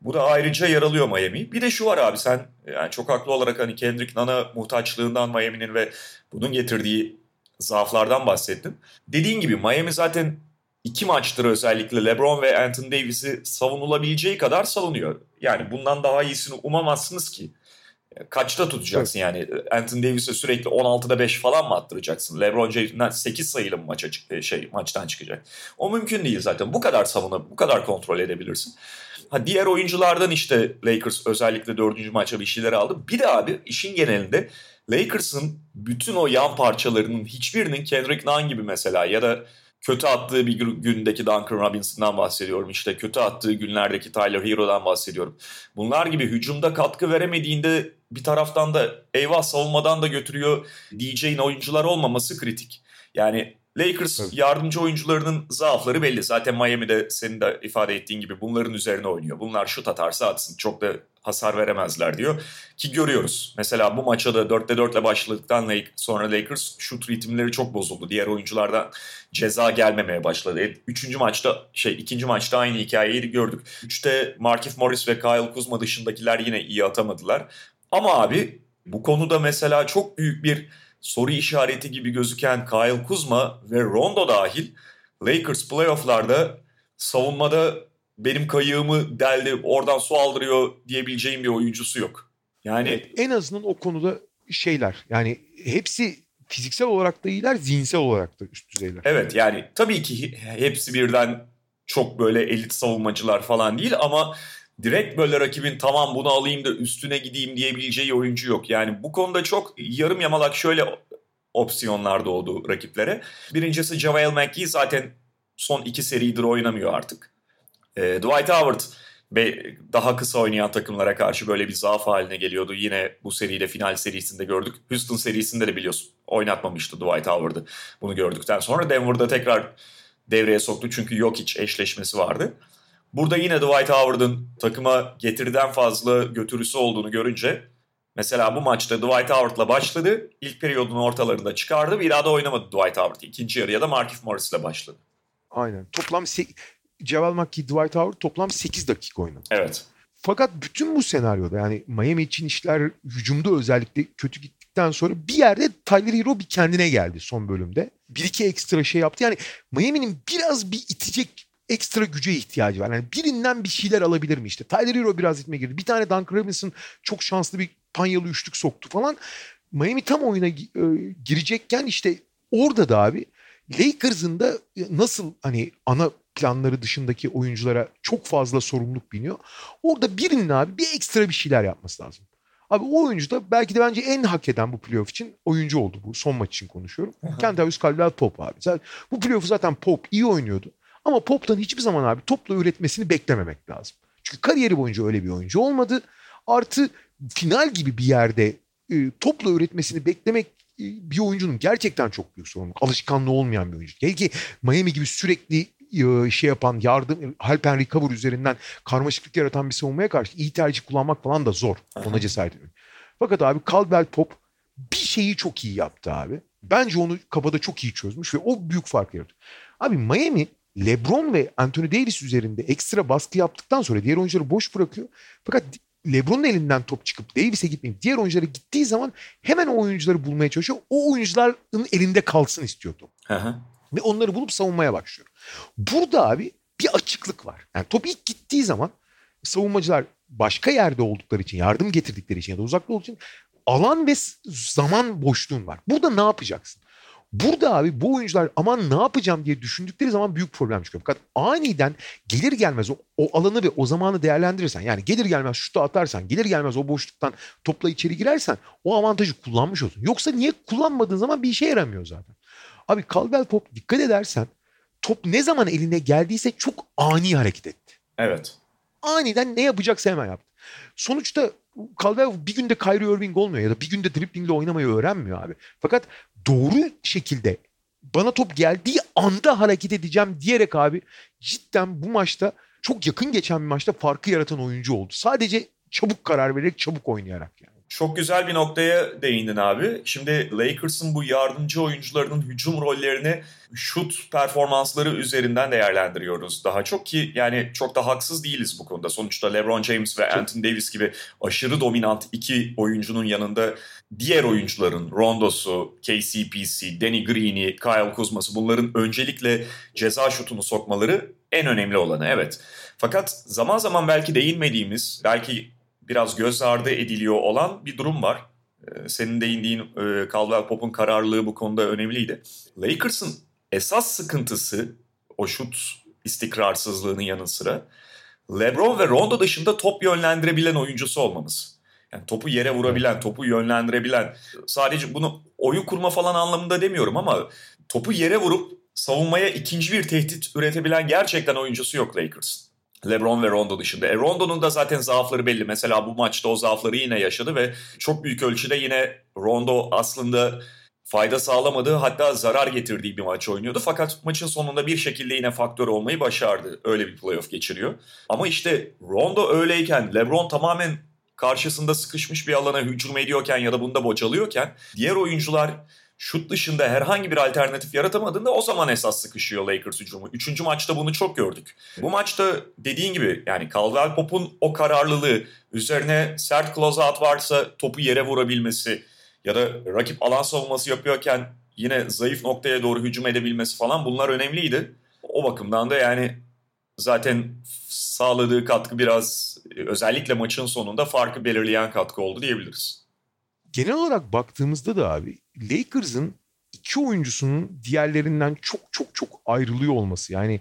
Speaker 2: Bu da ayrıca yaralıyor Miami. Bir de şu var abi sen yani çok haklı olarak hani Kendrick Nana muhtaçlığından Miami'nin ve bunun getirdiği zaaflardan bahsettin. Dediğin gibi Miami zaten iki maçtır özellikle LeBron ve Anthony Davis'i savunulabileceği kadar savunuyor. Yani bundan daha iyisini umamazsınız ki. Kaçta tutacaksın evet. yani? Anthony Davis'e sürekli 16'da 5 falan mı attıracaksın? LeBron James'den 8 sayılı maça e, şey maçtan çıkacak? O mümkün değil zaten. Bu kadar savunu, bu kadar kontrol edebilirsin. Ha diğer oyunculardan işte Lakers özellikle dördüncü maça bir şeyler aldı. Bir de abi işin genelinde Lakers'ın bütün o yan parçalarının hiçbirinin Kendrick Nunn gibi mesela ya da kötü attığı bir gündeki Duncan Robinson'dan bahsediyorum. İşte kötü attığı günlerdeki Tyler Hero'dan bahsediyorum. Bunlar gibi hücumda katkı veremediğinde bir taraftan da eyvah savunmadan da götürüyor diyeceğin oyuncular olmaması kritik. Yani Lakers evet. yardımcı oyuncularının zaafları belli. Zaten Miami'de senin de ifade ettiğin gibi bunların üzerine oynuyor. Bunlar şut atarsa atsın. Çok da hasar veremezler diyor. Ki görüyoruz. Mesela bu maça da 4'te 4 ile başladıktan sonra Lakers şut ritimleri çok bozuldu. Diğer oyunculardan ceza gelmemeye başladı. Üçüncü maçta şey ikinci maçta aynı hikayeyi gördük. Üçte Markif Morris ve Kyle Kuzma dışındakiler yine iyi atamadılar. Ama abi bu konuda mesela çok büyük bir soru işareti gibi gözüken Kyle Kuzma ve Rondo dahil Lakers playofflarda savunmada benim kayığımı deldi oradan su aldırıyor diyebileceğim bir oyuncusu yok. Yani evet,
Speaker 3: en azından o konuda şeyler yani hepsi fiziksel olarak da iyiler zihinsel olarak da üst düzeyler.
Speaker 2: Evet yani tabii ki hepsi birden çok böyle elit savunmacılar falan değil ama direkt böyle rakibin tamam bunu alayım da üstüne gideyim diyebileceği oyuncu yok. Yani bu konuda çok yarım yamalak şöyle opsiyonlar doğdu rakiplere. Birincisi JaVale McGee zaten son iki seridir oynamıyor artık. E, Dwight Howard ve daha kısa oynayan takımlara karşı böyle bir zaaf haline geliyordu. Yine bu seride final serisinde gördük. Houston serisinde de biliyorsun oynatmamıştı Dwight Howard'ı. Bunu gördükten sonra Denver'da tekrar devreye soktu çünkü yok hiç eşleşmesi vardı. Burada yine Dwight Howard'ın takıma getiriden fazla götürüsü olduğunu görünce mesela bu maçta Dwight Howard'la başladı. İlk periyodun ortalarında çıkardı. Bir daha da oynamadı Dwight Howard. İkinci yarıya da Markif Morris'le başladı.
Speaker 3: Aynen. Toplam Ceval McKee, Dwight Howard toplam 8 dakika oynadı.
Speaker 2: Evet.
Speaker 3: Fakat bütün bu senaryoda yani Miami için işler hücumda özellikle kötü gittikten sonra bir yerde Tyler Hero bir kendine geldi son bölümde. Bir iki ekstra şey yaptı. Yani Miami'nin biraz bir itecek ekstra güce ihtiyacı var. Yani birinden bir şeyler alabilir mi işte. Tyler Hero biraz itme girdi. Bir tane Duncan Robinson çok şanslı bir panyalı üçlük soktu falan. Miami tam oyuna e, girecekken işte orada da abi Lakers'ın da nasıl hani ana planları dışındaki oyunculara çok fazla sorumluluk biniyor. Orada birinin abi bir ekstra bir şeyler yapması lazım. Abi o oyuncu da belki de bence en hak eden bu playoff için oyuncu oldu bu. Son maç için konuşuyorum. Kentavius Caldwell Pop abi. Zaten, bu playoff'u zaten Pop iyi oynuyordu. Ama Pop'tan hiçbir zaman abi topla üretmesini beklememek lazım. Çünkü kariyeri boyunca öyle bir oyuncu olmadı. Artı final gibi bir yerde e, topla üretmesini beklemek e, bir oyuncunun gerçekten çok büyük sorumluluk. Alışkanlığı olmayan bir oyuncu. Gel ki Miami gibi sürekli e, şey yapan yardım help and recover üzerinden karmaşıklık yaratan bir savunmaya karşı iyi tercih kullanmak falan da zor. Ona cesaret ediyorum. Fakat abi Caldwell Pop bir şeyi çok iyi yaptı abi. Bence onu kafada çok iyi çözmüş ve o büyük fark yaratıyor. Abi Miami LeBron ve Anthony Davis üzerinde ekstra baskı yaptıktan sonra diğer oyuncuları boş bırakıyor. Fakat LeBron'un elinden top çıkıp Davis'e gitmeyip diğer oyunculara gittiği zaman hemen o oyuncuları bulmaya çalışıyor. O oyuncuların elinde kalsın istiyor top. Ve onları bulup savunmaya başlıyor. Burada abi bir açıklık var. Yani top ilk gittiği zaman savunmacılar başka yerde oldukları için, yardım getirdikleri için ya da uzakta olduğu için alan ve zaman boşluğun var. Burada ne yapacaksın? Burada abi bu oyuncular aman ne yapacağım diye düşündükleri zaman büyük problem çıkıyor. Fakat aniden gelir gelmez o, o alanı ve o zamanı değerlendirirsen yani gelir gelmez şutu atarsan gelir gelmez o boşluktan topla içeri girersen o avantajı kullanmış olsun. Yoksa niye kullanmadığın zaman bir işe yaramıyor zaten. Abi Caldwell Pop dikkat edersen top ne zaman eline geldiyse çok ani hareket etti.
Speaker 2: Evet.
Speaker 3: Aniden ne yapacaksa hemen yaptı. Sonuçta Caldwell bir günde Kyrie Irving olmuyor ya da bir günde driblingle oynamayı öğrenmiyor abi. Fakat doğru şekilde bana top geldiği anda hareket edeceğim diyerek abi cidden bu maçta çok yakın geçen bir maçta farkı yaratan oyuncu oldu. Sadece çabuk karar vererek çabuk oynayarak yani.
Speaker 2: Çok güzel bir noktaya değindin abi. Şimdi Lakers'ın bu yardımcı oyuncularının hücum rollerini şut performansları üzerinden değerlendiriyoruz. Daha çok ki yani çok da haksız değiliz bu konuda. Sonuçta LeBron James ve Anthony Davis gibi aşırı dominant iki oyuncunun yanında diğer oyuncuların Rondo'su, KCP'si, Danny Green'i, Kyle Kuzma'sı bunların öncelikle ceza şutunu sokmaları en önemli olanı evet. Fakat zaman zaman belki değinmediğimiz, belki biraz göz ardı ediliyor olan bir durum var. Ee, senin değindiğin e, Caldwell Pop'un kararlılığı bu konuda önemliydi. Lakers'ın esas sıkıntısı o şut istikrarsızlığının yanı sıra LeBron ve Rondo dışında top yönlendirebilen oyuncusu olmamız. Yani topu yere vurabilen, topu yönlendirebilen. Sadece bunu oyun kurma falan anlamında demiyorum ama topu yere vurup savunmaya ikinci bir tehdit üretebilen gerçekten oyuncusu yok Lakers'ın. LeBron ve Rondo dışında. E Rondo'nun da zaten zaafları belli. Mesela bu maçta o zaafları yine yaşadı ve çok büyük ölçüde yine Rondo aslında fayda sağlamadığı hatta zarar getirdiği bir maç oynuyordu. Fakat maçın sonunda bir şekilde yine faktör olmayı başardı. Öyle bir playoff geçiriyor. Ama işte Rondo öyleyken LeBron tamamen karşısında sıkışmış bir alana hücum ediyorken ya da bunda bocalıyorken diğer oyuncular şut dışında herhangi bir alternatif yaratamadığında o zaman esas sıkışıyor Lakers hücumu. Üçüncü maçta bunu çok gördük. Bu maçta dediğin gibi yani Caldwell Pop'un o kararlılığı üzerine sert closeout varsa topu yere vurabilmesi ya da rakip alan savunması yapıyorken yine zayıf noktaya doğru hücum edebilmesi falan bunlar önemliydi. O bakımdan da yani zaten sağladığı katkı biraz özellikle maçın sonunda farkı belirleyen katkı oldu diyebiliriz
Speaker 3: genel olarak baktığımızda da abi Lakers'ın iki oyuncusunun diğerlerinden çok çok çok ayrılıyor olması. Yani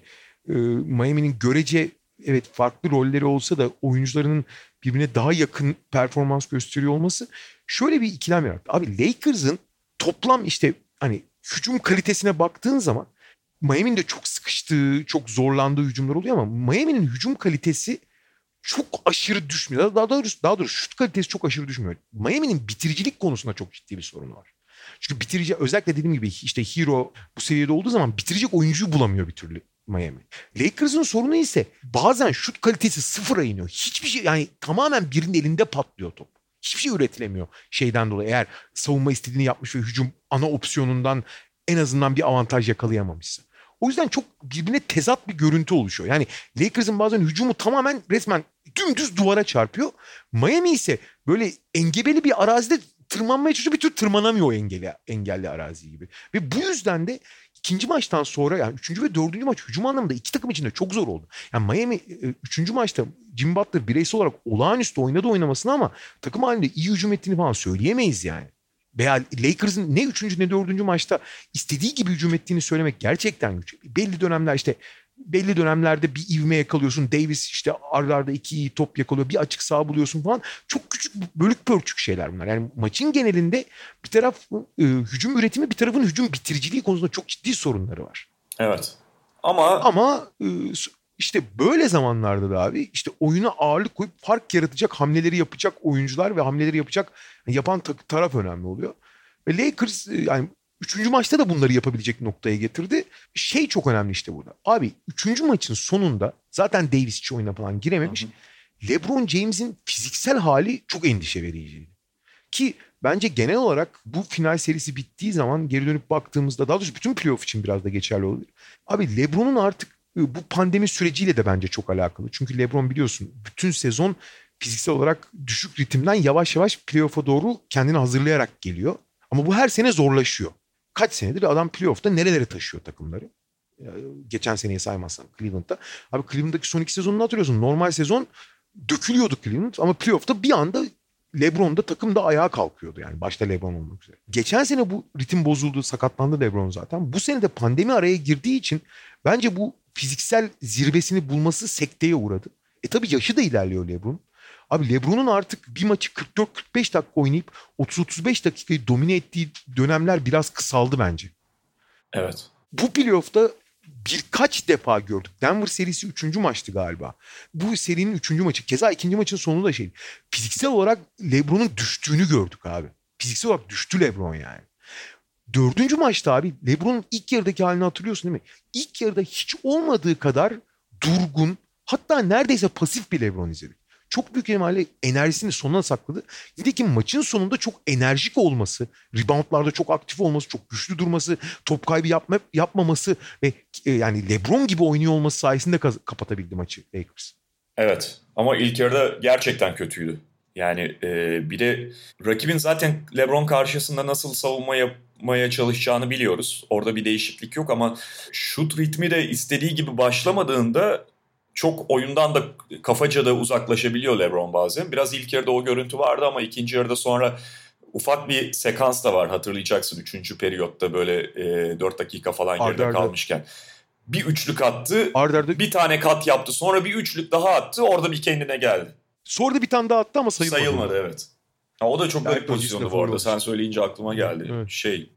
Speaker 3: e, Miami'nin görece evet farklı rolleri olsa da oyuncularının birbirine daha yakın performans gösteriyor olması şöyle bir ikilem yarattı. Abi Lakers'ın toplam işte hani hücum kalitesine baktığın zaman Miami'nin de çok sıkıştığı, çok zorlandığı hücumlar oluyor ama Miami'nin hücum kalitesi çok aşırı düşmüyor. Daha doğrusu, daha doğrusu şut kalitesi çok aşırı düşmüyor. Miami'nin bitiricilik konusunda çok ciddi bir sorunu var. Çünkü bitirici özellikle dediğim gibi işte Hero bu seviyede olduğu zaman bitirecek oyuncuyu bulamıyor bir türlü Miami. Lakers'ın sorunu ise bazen şut kalitesi sıfıra iniyor. Hiçbir şey yani tamamen birinin elinde patlıyor top. Hiçbir şey üretilemiyor şeyden dolayı. Eğer savunma istediğini yapmış ve hücum ana opsiyonundan en azından bir avantaj yakalayamamışsa. O yüzden çok birbirine tezat bir görüntü oluşuyor. Yani Lakers'ın bazen hücumu tamamen resmen dümdüz duvara çarpıyor. Miami ise böyle engebeli bir arazide tırmanmaya çalışıyor bir tür tırmanamıyor o engelli, engelli arazi gibi. Ve bu yüzden de ikinci maçtan sonra yani üçüncü ve dördüncü maç hücum anlamında iki takım için de çok zor oldu. Yani Miami e, üçüncü maçta Jim Butler bireysel olarak olağanüstü oynadı oynamasını ama takım halinde iyi hücum ettiğini falan söyleyemeyiz yani. Veya Lakers'ın ne üçüncü ne dördüncü maçta istediği gibi hücum ettiğini söylemek gerçekten güç. Belli dönemler işte belli dönemlerde bir ivme yakalıyorsun. Davis işte ardarda iki iyi top yakalıyor. Bir açık sağ buluyorsun falan. Çok küçük bölük pörçük şeyler bunlar. Yani maçın genelinde bir taraf e, hücum üretimi bir tarafın hücum bitiriciliği konusunda çok ciddi sorunları var.
Speaker 2: Evet. Ama
Speaker 3: ama e, işte böyle zamanlarda da abi işte oyuna ağırlık koyup fark yaratacak hamleleri yapacak oyuncular ve hamleleri yapacak yapan taraf önemli oluyor. Ve Lakers e, yani Üçüncü maçta da bunları yapabilecek noktaya getirdi. Şey çok önemli işte burada. Abi üçüncü maçın sonunda zaten Davis hiç oyuna falan girememiş. Hı hı. LeBron James'in fiziksel hali çok endişe vericiydi. Ki bence genel olarak bu final serisi bittiği zaman geri dönüp baktığımızda daha doğrusu bütün playoff için biraz da geçerli olabilir. Abi LeBron'un artık ıı, bu pandemi süreciyle de bence çok alakalı. Çünkü LeBron biliyorsun bütün sezon fiziksel olarak düşük ritimden yavaş yavaş playoff'a doğru kendini hazırlayarak geliyor. Ama bu her sene zorlaşıyor. Kaç senedir adam playoff'ta nerelere taşıyor takımları. Geçen seneyi saymazsam Cleveland'da. Abi Cleveland'daki son iki sezonunu hatırlıyorsun. Normal sezon dökülüyordu Cleveland ama playoff'ta bir anda LeBron'da takım da ayağa kalkıyordu yani başta LeBron olmak üzere. Geçen sene bu ritim bozuldu, sakatlandı LeBron zaten. Bu sene de pandemi araya girdiği için bence bu fiziksel zirvesini bulması sekteye uğradı. E tabii yaşı da ilerliyor LeBron. Abi LeBron'un artık bir maçı 44-45 dakika oynayıp 30-35 dakikayı domine ettiği dönemler biraz kısaldı bence.
Speaker 2: Evet.
Speaker 3: Bu playoff'ta birkaç defa gördük. Denver serisi üçüncü maçtı galiba. Bu serinin üçüncü maçı. Keza ikinci maçın sonu da şey. Fiziksel olarak LeBron'un düştüğünü gördük abi. Fiziksel olarak düştü LeBron yani. Dördüncü maçta abi LeBron'un ilk yarıdaki halini hatırlıyorsun değil mi? İlk yarıda hiç olmadığı kadar durgun hatta neredeyse pasif bir LeBron izledik çok büyük ihtimalle enerjisini sonuna sakladı. Nitekim maçın sonunda çok enerjik olması, reboundlarda çok aktif olması, çok güçlü durması, top kaybı yapma, yapmaması ve e, yani LeBron gibi oynuyor olması sayesinde kapatabildi maçı Lakers.
Speaker 2: Evet ama ilk yarıda gerçekten kötüydü. Yani e, bir de rakibin zaten LeBron karşısında nasıl savunma yapmaya çalışacağını biliyoruz. Orada bir değişiklik yok ama şut ritmi de istediği gibi başlamadığında çok oyundan da kafaca da uzaklaşabiliyor LeBron bazen. Biraz ilk yarıda o görüntü vardı ama ikinci yarıda sonra ufak bir sekans da var hatırlayacaksın. Üçüncü periyotta böyle e, 4 dakika falan geride arda, kalmışken. Bir üçlük attı. Arda, arda. Bir tane kat yaptı. Sonra bir üçlük daha attı. Orada bir kendine geldi.
Speaker 3: Sonra da bir tane daha attı ama sayılmadı.
Speaker 2: Sayılmadı evet. Ha, o da çok garip pozisyondu bu arada. Sen söyleyince aklıma geldi. Evet. Şey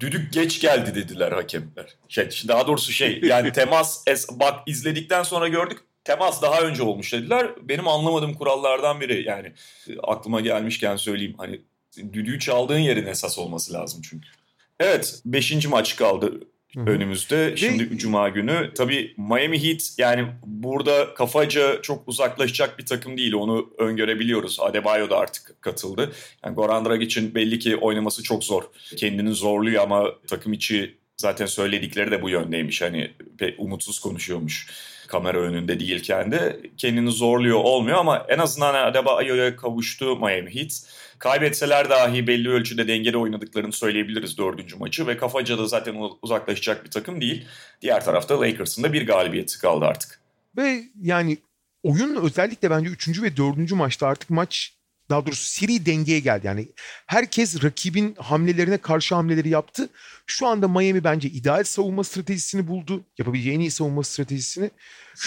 Speaker 2: düdük geç geldi dediler hakemler. Şey, daha doğrusu şey yani temas es, bak izledikten sonra gördük temas daha önce olmuş dediler. Benim anlamadığım kurallardan biri yani aklıma gelmişken söyleyeyim hani düdüğü çaldığın yerin esas olması lazım çünkü. Evet 5. maç kaldı önümüzde. Şimdi Ve... Cuma günü. Tabii Miami Heat yani burada kafaca çok uzaklaşacak bir takım değil. Onu öngörebiliyoruz. Adebayo da artık katıldı. Yani Goran Dragic'in belli ki oynaması çok zor. Kendini zorluyor ama takım içi zaten söyledikleri de bu yöndeymiş. Hani umutsuz konuşuyormuş kamera önünde değilken de kendini zorluyor olmuyor ama en azından Adebayo'ya kavuştu Miami Heat. Kaybetseler dahi belli ölçüde dengeli oynadıklarını söyleyebiliriz dördüncü maçı ve kafaca da zaten uzaklaşacak bir takım değil. Diğer tarafta Lakers'ın da bir galibiyeti kaldı artık.
Speaker 3: Ve yani oyun özellikle bence üçüncü ve dördüncü maçta artık maç daha doğrusu seri dengeye geldi. Yani herkes rakibin hamlelerine karşı hamleleri yaptı. Şu anda Miami bence ideal savunma stratejisini buldu. Yapabileceği en iyi savunma stratejisini.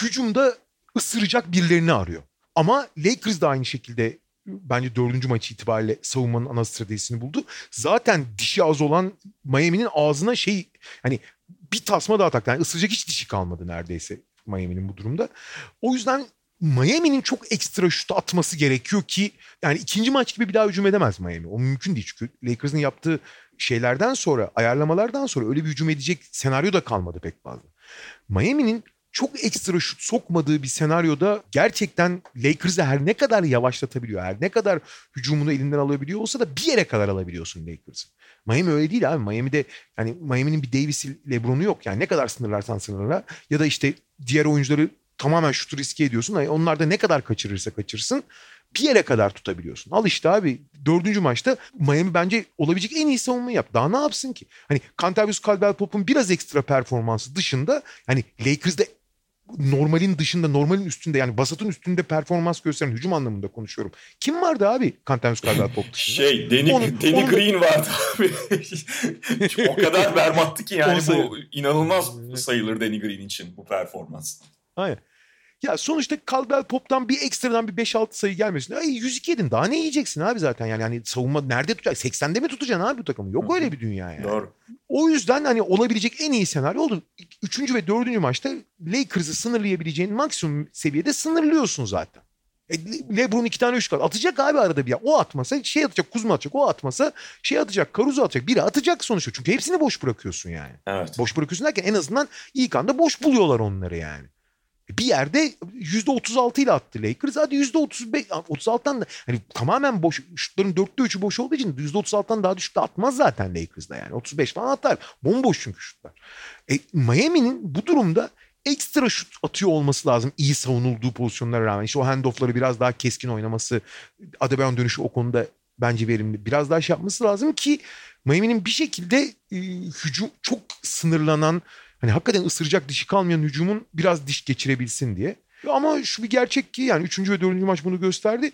Speaker 3: Hücumda ısıracak birilerini arıyor. Ama Lakers da aynı şekilde bence dördüncü maç itibariyle savunmanın ana stratejisini buldu. Zaten dişi az olan Miami'nin ağzına şey hani bir tasma daha taktı. Yani ısıracak hiç dişi kalmadı neredeyse Miami'nin bu durumda. O yüzden Miami'nin çok ekstra şut atması gerekiyor ki yani ikinci maç gibi bir daha hücum edemez Miami. O mümkün değil çünkü Lakers'ın yaptığı şeylerden sonra, ayarlamalardan sonra öyle bir hücum edecek senaryo da kalmadı pek fazla. Miami'nin çok ekstra şut sokmadığı bir senaryoda gerçekten Lakers'ı her ne kadar yavaşlatabiliyor, her ne kadar hücumunu elinden alabiliyor olsa da bir yere kadar alabiliyorsun Lakers'ı. Miami öyle değil abi. Miami'de yani Miami'nin bir Davis Lebron'u yok. Yani ne kadar sınırlarsan sınırla ya da işte diğer oyuncuları tamamen şutu riske ediyorsun. Yani onlar da ne kadar kaçırırsa kaçırsın bir yere kadar tutabiliyorsun. Al işte abi dördüncü maçta Miami bence olabilecek en iyi savunmayı yap. Daha ne yapsın ki? Hani Cantavius Caldwell Pop'un biraz ekstra performansı dışında hani Lakers'da normalin dışında, normalin üstünde yani basatın üstünde performans gösteren hücum anlamında konuşuyorum. Kim vardı abi Cantavius Caldwell Pop dışında?
Speaker 2: Şey, Danny, onu, Danny onu Green vardı abi. o kadar berbattı ki yani bu inanılmaz sayılır Danny Green için bu performans.
Speaker 3: Aynen. Ya sonuçta Caldwell Pop'tan bir ekstradan bir 5-6 sayı gelmesin. Ay 102 yedin daha ne yiyeceksin abi zaten yani. yani savunma nerede tutacak? 80'de mi tutacaksın abi bu takımı? Yok öyle bir dünya yani.
Speaker 2: Doğru.
Speaker 3: O yüzden hani olabilecek en iyi senaryo oldu. Üçüncü ve dördüncü maçta Lakers'ı sınırlayabileceğin maksimum seviyede sınırlıyorsun zaten. E, Lebron iki tane üçlük atacak abi arada bir ya. O atmasa şey atacak Kuzma atacak. O atmasa şey atacak Caruso atacak. Biri atacak sonuçta. Çünkü hepsini boş bırakıyorsun yani.
Speaker 2: Evet.
Speaker 3: Boş bırakıyorsun derken en azından ilk anda boş buluyorlar onları yani. Bir yerde %36 ile attı Lakers. Hadi %35, 36'dan da hani tamamen boş, şutların 4'te 3'ü boş olduğu için %36'dan daha düşük de atmaz zaten Lakers'da yani. 35 falan atar. Bomboş çünkü şutlar. E, Miami'nin bu durumda ekstra şut atıyor olması lazım iyi savunulduğu pozisyonlara rağmen. İşte o handoff'ları biraz daha keskin oynaması, Adebayon dönüşü o konuda bence verimli. Biraz daha şey yapması lazım ki Miami'nin bir şekilde e, hücum çok sınırlanan hani hakikaten ısıracak dişi kalmayan hücumun biraz diş geçirebilsin diye. Ama şu bir gerçek ki yani 3. ve 4. maç bunu gösterdi.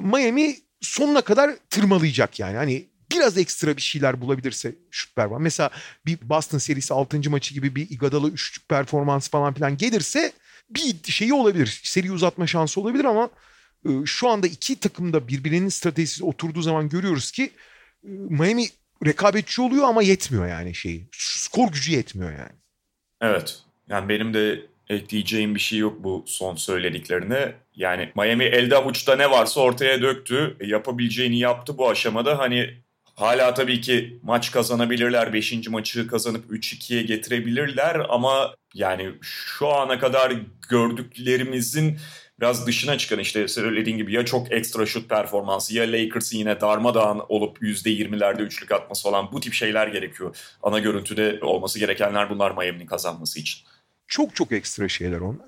Speaker 3: Miami sonuna kadar tırmalayacak yani. Hani biraz ekstra bir şeyler bulabilirse şutlar var. Mesela bir Boston serisi 6. maçı gibi bir Iguodala üçlük performans falan filan gelirse bir şeyi olabilir. Seri uzatma şansı olabilir ama e, şu anda iki takım da birbirinin stratejisi oturduğu zaman görüyoruz ki e, Miami rekabetçi oluyor ama yetmiyor yani şeyi. Skor gücü yetmiyor yani.
Speaker 2: Evet. Yani benim de ekleyeceğim bir şey yok bu son söylediklerine. Yani Miami elde avuçta ne varsa ortaya döktü. E, yapabileceğini yaptı bu aşamada. Hani hala tabii ki maç kazanabilirler. Beşinci maçı kazanıp 3-2'ye getirebilirler. Ama yani şu ana kadar gördüklerimizin biraz dışına çıkan işte söylediğin gibi ya çok ekstra şut performansı ya Lakers'ın yine darmadağın olup %20'lerde üçlük atması falan bu tip şeyler gerekiyor. Ana görüntüde olması gerekenler bunlar Miami'nin kazanması için.
Speaker 3: Çok çok ekstra şeyler onlar.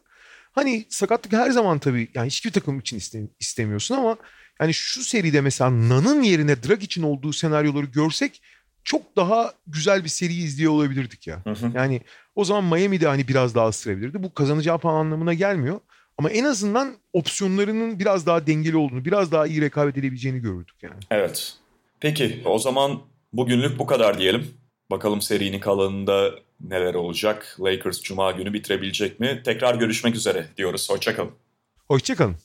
Speaker 3: Hani sakatlık her zaman tabii yani hiçbir takım için iste- istemiyorsun ama yani şu seride mesela Nan'ın yerine Drag için olduğu senaryoları görsek çok daha güzel bir seri izliyor olabilirdik ya.
Speaker 2: Hı hı.
Speaker 3: Yani o zaman Miami de hani biraz daha ısırabilirdi. Bu kazanacağı puan anlamına gelmiyor. Ama en azından opsiyonlarının biraz daha dengeli olduğunu, biraz daha iyi rekabet edebileceğini gördük yani.
Speaker 2: Evet. Peki o zaman bugünlük bu kadar diyelim. Bakalım serinin kalanında neler olacak? Lakers Cuma günü bitirebilecek mi? Tekrar görüşmek üzere diyoruz. Hoşçakalın.
Speaker 3: Hoşçakalın.